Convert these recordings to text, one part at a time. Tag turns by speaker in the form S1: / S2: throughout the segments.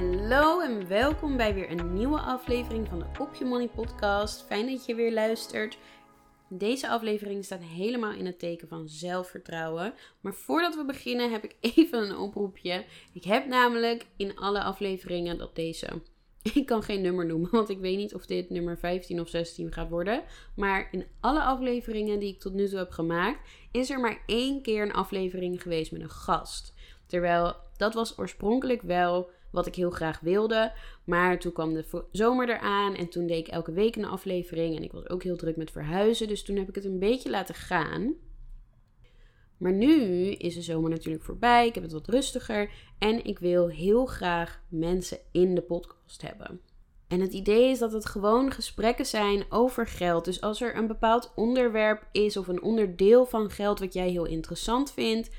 S1: Hallo en welkom bij weer een nieuwe aflevering van de Op Je Money podcast. Fijn dat je weer luistert. Deze aflevering staat helemaal in het teken van zelfvertrouwen. Maar voordat we beginnen heb ik even een oproepje. Ik heb namelijk in alle afleveringen dat deze. Ik kan geen nummer noemen, want ik weet niet of dit nummer 15 of 16 gaat worden. Maar in alle afleveringen die ik tot nu toe heb gemaakt, is er maar één keer een aflevering geweest met een gast. Terwijl dat was oorspronkelijk wel wat ik heel graag wilde. Maar toen kwam de zomer eraan en toen deed ik elke week een aflevering. En ik was ook heel druk met verhuizen, dus toen heb ik het een beetje laten gaan. Maar nu is de zomer natuurlijk voorbij. Ik heb het wat rustiger. En ik wil heel graag mensen in de podcast hebben. En het idee is dat het gewoon gesprekken zijn over geld. Dus als er een bepaald onderwerp is of een onderdeel van geld wat jij heel interessant vindt,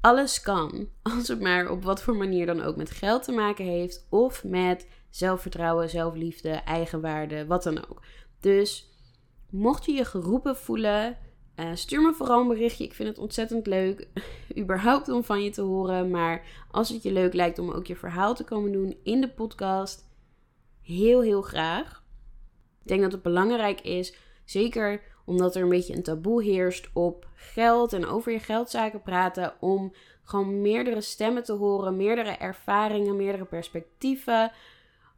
S1: alles kan, als het maar op wat voor manier dan ook met geld te maken heeft of met zelfvertrouwen, zelfliefde, eigenwaarde, wat dan ook. Dus mocht je je geroepen voelen, uh, stuur me vooral een berichtje. Ik vind het ontzettend leuk, überhaupt om van je te horen. Maar als het je leuk lijkt om ook je verhaal te komen doen in de podcast, heel heel graag. Ik denk dat het belangrijk is, zeker omdat er een beetje een taboe heerst op geld en over je geldzaken praten. Om gewoon meerdere stemmen te horen, meerdere ervaringen, meerdere perspectieven.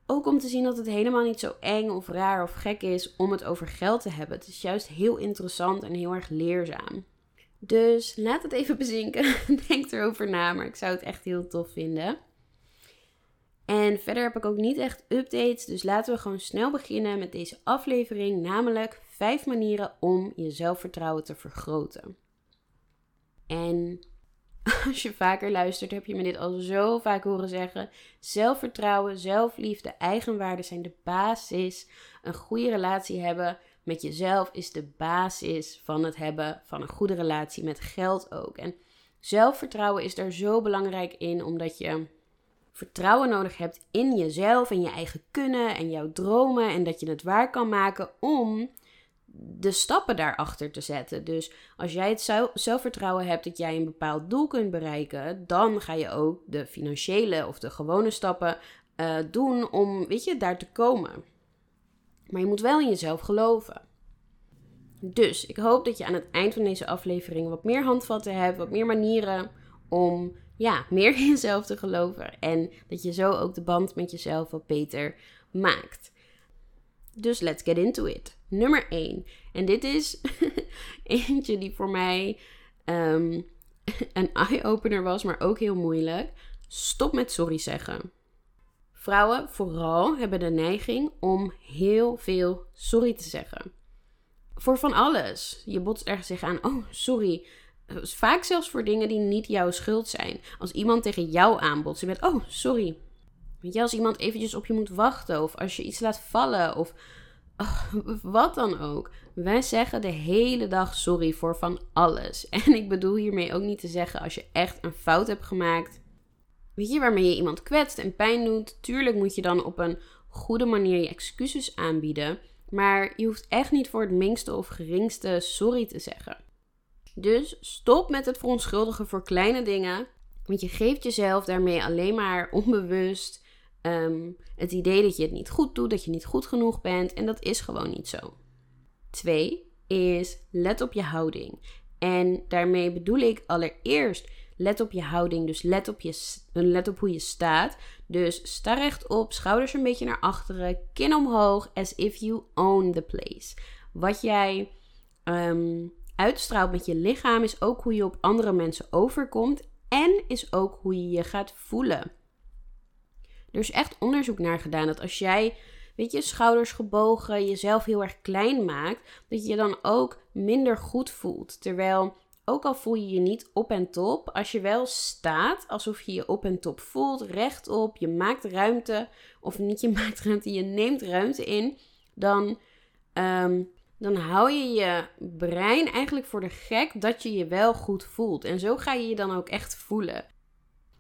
S1: Ook om te zien dat het helemaal niet zo eng of raar of gek is om het over geld te hebben. Het is juist heel interessant en heel erg leerzaam. Dus laat het even bezinken. Denk erover na, maar ik zou het echt heel tof vinden. En verder heb ik ook niet echt updates, dus laten we gewoon snel beginnen met deze aflevering, namelijk 5 manieren om je zelfvertrouwen te vergroten. En als je vaker luistert, heb je me dit al zo vaak horen zeggen. Zelfvertrouwen, zelfliefde, eigenwaarde zijn de basis. Een goede relatie hebben met jezelf is de basis van het hebben van een goede relatie met geld ook. En zelfvertrouwen is daar zo belangrijk in, omdat je vertrouwen nodig hebt in jezelf en je eigen kunnen en jouw dromen en dat je het waar kan maken om de stappen daarachter te zetten. Dus als jij het zelfvertrouwen hebt dat jij een bepaald doel kunt bereiken, dan ga je ook de financiële of de gewone stappen uh, doen om, weet je, daar te komen. Maar je moet wel in jezelf geloven. Dus ik hoop dat je aan het eind van deze aflevering wat meer handvatten hebt, wat meer manieren om ja, meer in jezelf te geloven. En dat je zo ook de band met jezelf wat beter maakt. Dus let's get into it. Nummer 1. En dit is eentje die voor mij um, een eye-opener was, maar ook heel moeilijk. Stop met sorry zeggen. Vrouwen vooral hebben de neiging om heel veel sorry te zeggen. Voor van alles. Je botst ergens zich aan. Oh, sorry. Vaak zelfs voor dingen die niet jouw schuld zijn. Als iemand tegen jou aanbotst, je bent, oh, sorry. Weet je, als iemand eventjes op je moet wachten, of als je iets laat vallen, of wat dan ook. Wij zeggen de hele dag sorry voor van alles. En ik bedoel hiermee ook niet te zeggen als je echt een fout hebt gemaakt. Weet je, waarmee je iemand kwetst en pijn doet. Tuurlijk moet je dan op een goede manier je excuses aanbieden. Maar je hoeft echt niet voor het minste of geringste sorry te zeggen. Dus stop met het verontschuldigen voor kleine dingen. Want je geeft jezelf daarmee alleen maar onbewust um, het idee dat je het niet goed doet, dat je niet goed genoeg bent. En dat is gewoon niet zo. Twee is let op je houding. En daarmee bedoel ik allereerst let op je houding. Dus let op, je, let op hoe je staat. Dus sta rechtop, schouders een beetje naar achteren, kin omhoog, as if you own the place. Wat jij um, uitstraalt met je lichaam is ook hoe je op andere mensen overkomt en is ook hoe je je gaat voelen. Er is echt onderzoek naar gedaan dat als jij, weet je, schouders gebogen, jezelf heel erg klein maakt, dat je je dan ook minder goed voelt. Terwijl, ook al voel je je niet op en top, als je wel staat alsof je je op en top voelt, rechtop, je maakt ruimte, of niet je maakt ruimte, je neemt ruimte in, dan um, dan hou je je brein eigenlijk voor de gek dat je je wel goed voelt. En zo ga je je dan ook echt voelen.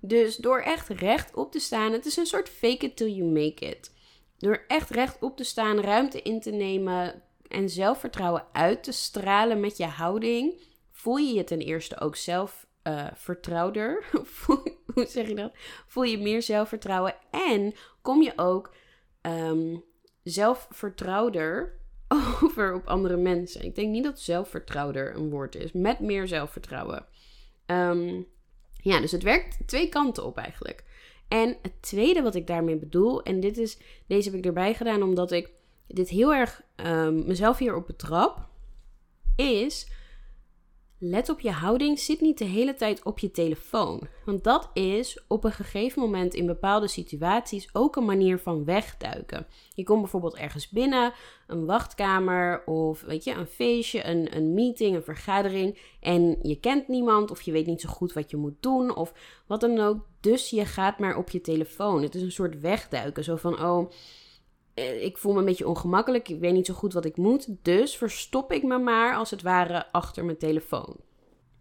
S1: Dus door echt recht op te staan, het is een soort fake it till you make it. Door echt recht op te staan, ruimte in te nemen en zelfvertrouwen uit te stralen met je houding, voel je je ten eerste ook zelf vertrouwder. Hoe zeg je dat? Voel je meer zelfvertrouwen en kom je ook um, zelfvertrouwder over op andere mensen. Ik denk niet dat zelfvertrouwder een woord is. Met meer zelfvertrouwen. Um, ja, dus het werkt twee kanten op eigenlijk. En het tweede wat ik daarmee bedoel, en dit is, deze heb ik erbij gedaan omdat ik dit heel erg um, mezelf hier betrap, is Let op je houding, zit niet de hele tijd op je telefoon. Want dat is op een gegeven moment in bepaalde situaties ook een manier van wegduiken. Je komt bijvoorbeeld ergens binnen, een wachtkamer of weet je, een feestje, een, een meeting, een vergadering. En je kent niemand of je weet niet zo goed wat je moet doen of wat dan ook. Dus je gaat maar op je telefoon. Het is een soort wegduiken. Zo van, oh, ik voel me een beetje ongemakkelijk. Ik weet niet zo goed wat ik moet. Dus verstop ik me maar als het ware achter mijn telefoon.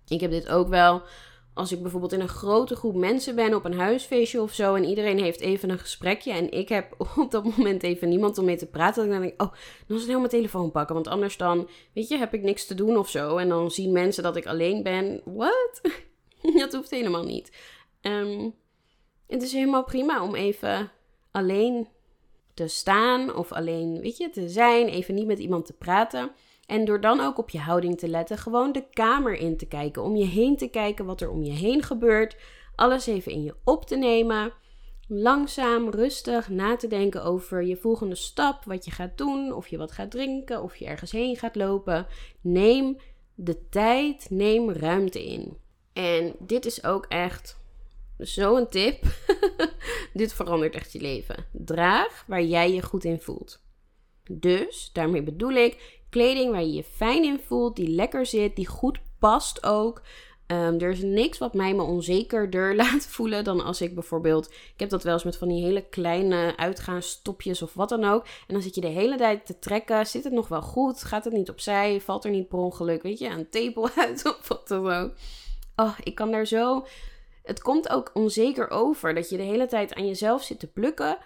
S1: Ik heb dit ook wel als ik bijvoorbeeld in een grote groep mensen ben op een huisfeestje of zo en iedereen heeft even een gesprekje en ik heb op dat moment even niemand om mee te praten, dan denk ik, oh, dan het heel mijn telefoon pakken, want anders dan, weet je, heb ik niks te doen of zo en dan zien mensen dat ik alleen ben. Wat? dat hoeft helemaal niet. Um, het is helemaal prima om even alleen te staan of alleen, weet je, te zijn, even niet met iemand te praten. En door dan ook op je houding te letten, gewoon de kamer in te kijken, om je heen te kijken wat er om je heen gebeurt, alles even in je op te nemen. Langzaam, rustig na te denken over je volgende stap, wat je gaat doen, of je wat gaat drinken, of je ergens heen gaat lopen. Neem de tijd, neem ruimte in. En dit is ook echt zo'n tip. Dit verandert echt je leven. Draag waar jij je goed in voelt. Dus daarmee bedoel ik kleding waar je je fijn in voelt, die lekker zit, die goed past ook. Um, er is niks wat mij me onzekerder laat voelen dan als ik bijvoorbeeld. Ik heb dat wel eens met van die hele kleine uitgaansstopjes of wat dan ook. En dan zit je de hele tijd te trekken. Zit het nog wel goed? Gaat het niet opzij? Valt er niet per ongeluk? Weet je, een tepel uit of wat dan ook? Oh, ik kan daar zo het komt ook onzeker over dat je de hele tijd aan jezelf zit te plukken.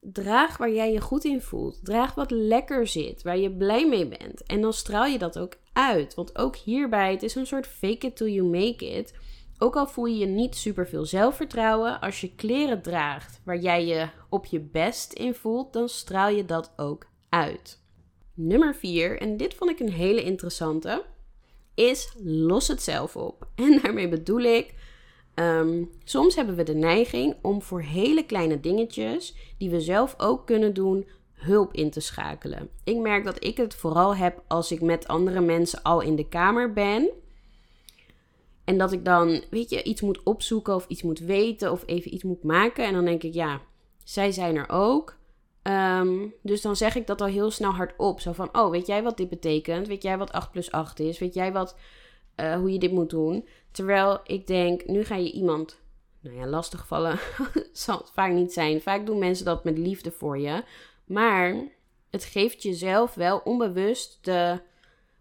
S1: Draag waar jij je goed in voelt. Draag wat lekker zit, waar je blij mee bent. En dan straal je dat ook uit. Want ook hierbij, het is een soort fake it till you make it. Ook al voel je je niet super veel zelfvertrouwen, als je kleren draagt waar jij je op je best in voelt, dan straal je dat ook uit. Nummer 4, en dit vond ik een hele interessante, is los het zelf op. En daarmee bedoel ik Um, soms hebben we de neiging om voor hele kleine dingetjes, die we zelf ook kunnen doen, hulp in te schakelen. Ik merk dat ik het vooral heb als ik met andere mensen al in de kamer ben. En dat ik dan, weet je, iets moet opzoeken of iets moet weten of even iets moet maken. En dan denk ik, ja, zij zijn er ook. Um, dus dan zeg ik dat al heel snel hardop. Zo van, oh, weet jij wat dit betekent? Weet jij wat 8 plus 8 is? Weet jij wat uh, hoe je dit moet doen. Terwijl ik denk, nu ga je iemand, nou ja, lastigvallen zal het vaak niet zijn. Vaak doen mensen dat met liefde voor je. Maar het geeft jezelf wel onbewust de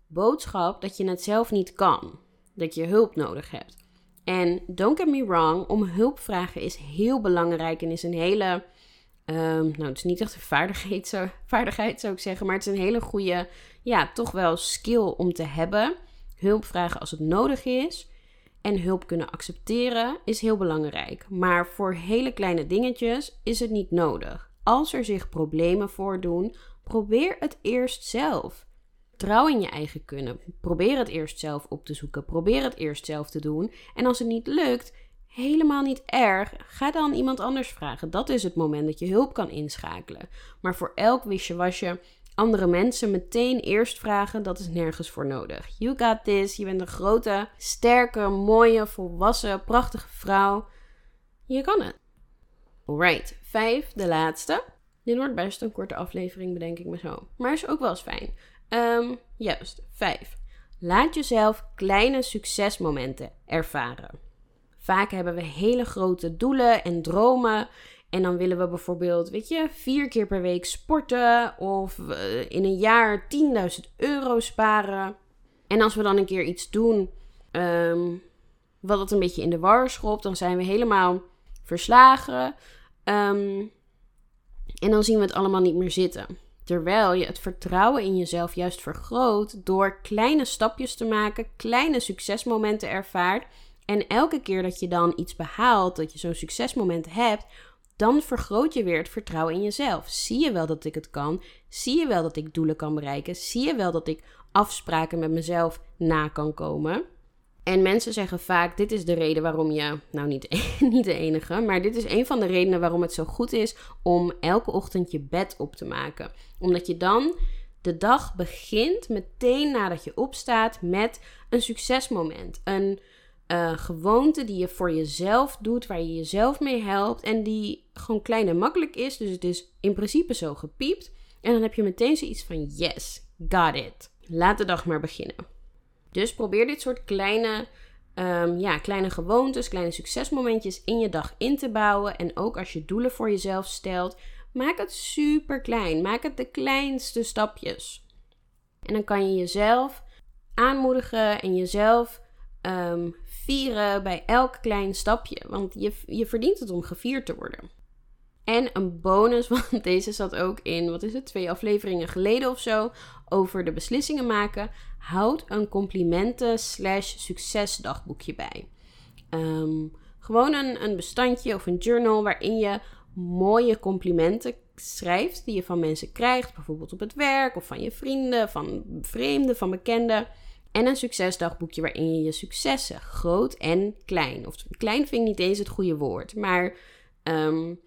S1: boodschap dat je het zelf niet kan. Dat je hulp nodig hebt. En don't get me wrong, om hulp vragen is heel belangrijk en is een hele. Um, nou, het is niet echt een vaardigheid, zo, vaardigheid zou ik zeggen, maar het is een hele goede, ja, toch wel skill om te hebben hulp vragen als het nodig is en hulp kunnen accepteren is heel belangrijk. Maar voor hele kleine dingetjes is het niet nodig. Als er zich problemen voordoen, probeer het eerst zelf. Trouw in je eigen kunnen. Probeer het eerst zelf op te zoeken. Probeer het eerst zelf te doen. En als het niet lukt, helemaal niet erg. Ga dan iemand anders vragen. Dat is het moment dat je hulp kan inschakelen. Maar voor elk wisje wasje andere mensen meteen eerst vragen, dat is nergens voor nodig. You got this. Je bent een grote, sterke, mooie, volwassen, prachtige vrouw. Je kan het. Alright, vijf, de laatste. Dit wordt best een korte aflevering, bedenk ik me zo. Maar is ook wel eens fijn. Um, juist, vijf. Laat jezelf kleine succesmomenten ervaren. Vaak hebben we hele grote doelen en dromen. En dan willen we bijvoorbeeld, weet je, vier keer per week sporten. Of uh, in een jaar 10.000 euro sparen. En als we dan een keer iets doen um, wat het een beetje in de war schopt, dan zijn we helemaal verslagen. Um, en dan zien we het allemaal niet meer zitten. Terwijl je het vertrouwen in jezelf juist vergroot door kleine stapjes te maken, kleine succesmomenten ervaart. En elke keer dat je dan iets behaalt, dat je zo'n succesmoment hebt, dan vergroot je weer het vertrouwen in jezelf. Zie je wel dat ik het kan? Zie je wel dat ik doelen kan bereiken? Zie je wel dat ik afspraken met mezelf na kan komen? En mensen zeggen vaak: dit is de reden waarom je, nou niet, de enige, maar dit is een van de redenen waarom het zo goed is om elke ochtend je bed op te maken. Omdat je dan de dag begint meteen nadat je opstaat met een succesmoment. Een uh, gewoonte die je voor jezelf doet, waar je jezelf mee helpt en die gewoon klein en makkelijk is. Dus het is in principe zo gepiept. En dan heb je meteen zoiets van: yes, got it. Laat de dag maar beginnen. Dus probeer dit soort kleine, um, ja, kleine gewoontes, kleine succesmomentjes in je dag in te bouwen. En ook als je doelen voor jezelf stelt, maak het super klein. Maak het de kleinste stapjes. En dan kan je jezelf aanmoedigen en jezelf um, vieren bij elk klein stapje. Want je, je verdient het om gevierd te worden. En een bonus, want deze zat ook in, wat is het, twee afleveringen geleden of zo, over de beslissingen maken. Houd een complimenten slash succesdagboekje bij. Ehm, gewoon een, een bestandje of een journal waarin je mooie complimenten schrijft die je van mensen krijgt, bijvoorbeeld op het werk of van je vrienden, van vreemden, van bekenden. En een succesdagboekje waarin je je successen, groot en klein, of klein vind ik niet eens het goede woord, maar um,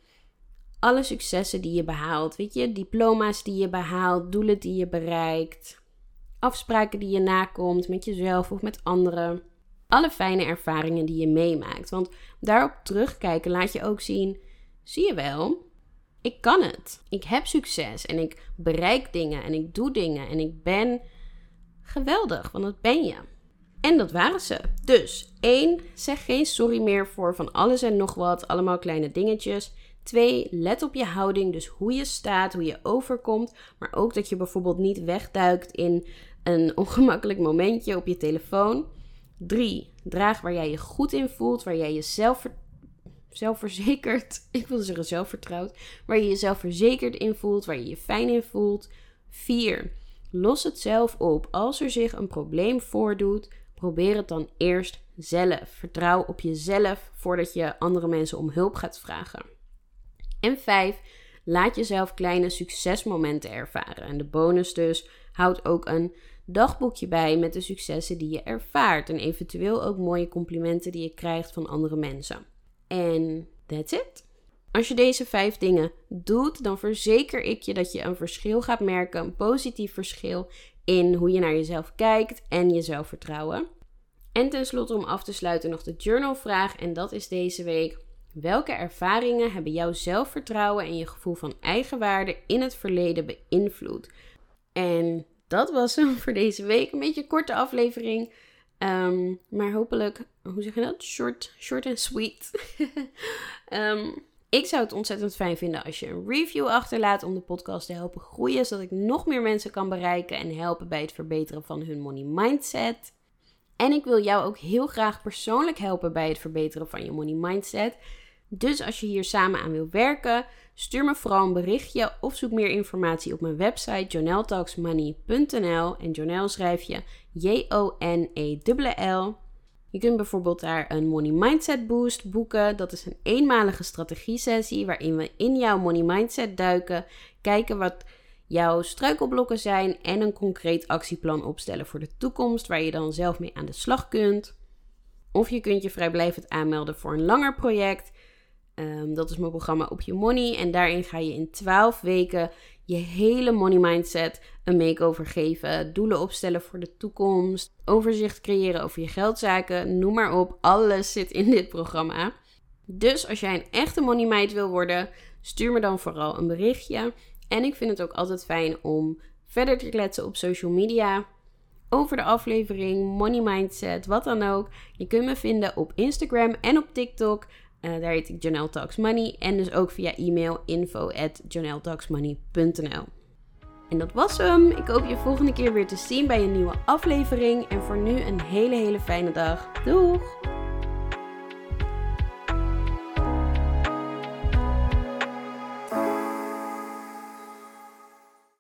S1: alle successen die je behaalt. Weet je, diploma's die je behaalt, doelen die je bereikt, afspraken die je nakomt met jezelf of met anderen. Alle fijne ervaringen die je meemaakt. Want daarop terugkijken laat je ook zien: zie je wel, ik kan het. Ik heb succes en ik bereik dingen en ik doe dingen en ik ben geweldig, want dat ben je. En dat waren ze. Dus één, zeg geen sorry meer voor van alles en nog wat, allemaal kleine dingetjes. Twee, let op je houding, dus hoe je staat, hoe je overkomt, maar ook dat je bijvoorbeeld niet wegduikt in een ongemakkelijk momentje op je telefoon. Drie, draag waar jij je goed in voelt, waar jij jezelf zelfverzekerd, ik wilde zeggen zelfvertrouwd, waar je jezelf verzekerd in voelt, waar je je fijn in voelt. Vier, los het zelf op. Als er zich een probleem voordoet, probeer het dan eerst zelf. Vertrouw op jezelf voordat je andere mensen om hulp gaat vragen. En vijf, laat jezelf kleine succesmomenten ervaren. En de bonus dus, houd ook een dagboekje bij met de successen die je ervaart. En eventueel ook mooie complimenten die je krijgt van andere mensen. En that's it. Als je deze vijf dingen doet, dan verzeker ik je dat je een verschil gaat merken, een positief verschil in hoe je naar jezelf kijkt en je zelfvertrouwen. En tenslotte om af te sluiten nog de journalvraag en dat is deze week: Welke ervaringen hebben jouw zelfvertrouwen en je gevoel van eigenwaarde in het verleden beïnvloed? En dat was hem voor deze week. Een beetje een korte aflevering. Um, maar hopelijk, hoe zeg je dat? Short, short and sweet. um, ik zou het ontzettend fijn vinden als je een review achterlaat om de podcast te helpen groeien, zodat ik nog meer mensen kan bereiken en helpen bij het verbeteren van hun money mindset. En ik wil jou ook heel graag persoonlijk helpen bij het verbeteren van je money mindset. Dus als je hier samen aan wil werken, stuur me vooral een berichtje of zoek meer informatie op mijn website joneltalksmoney.nl en Jonel schrijf je J-O-N-E-L-L. Je kunt bijvoorbeeld daar een Money Mindset Boost boeken. Dat is een eenmalige strategie-sessie waarin we in jouw Money Mindset duiken, kijken wat jouw struikelblokken zijn en een concreet actieplan opstellen voor de toekomst waar je dan zelf mee aan de slag kunt. Of je kunt je vrijblijvend aanmelden voor een langer project. Ehm, dat is mijn programma Op Je Money. En daarin ga je in 12 weken je hele money mindset een makeover geven, doelen opstellen voor de toekomst, overzicht creëren over je geldzaken, noem maar op. Alles zit in dit programma. Dus als jij een echte money mind wil worden, stuur me dan vooral een berichtje. En ik vind het ook altijd fijn om verder te kletsen op social media over de aflevering, money mindset, wat dan ook. Je kunt me vinden op Instagram en op TikTok. Uh, daar heet ik Janelle Talks Money. En dus ook via e-mail info at En dat was hem. Ik hoop je volgende keer weer te zien bij een nieuwe aflevering. En voor nu een hele hele fijne dag. Doeg!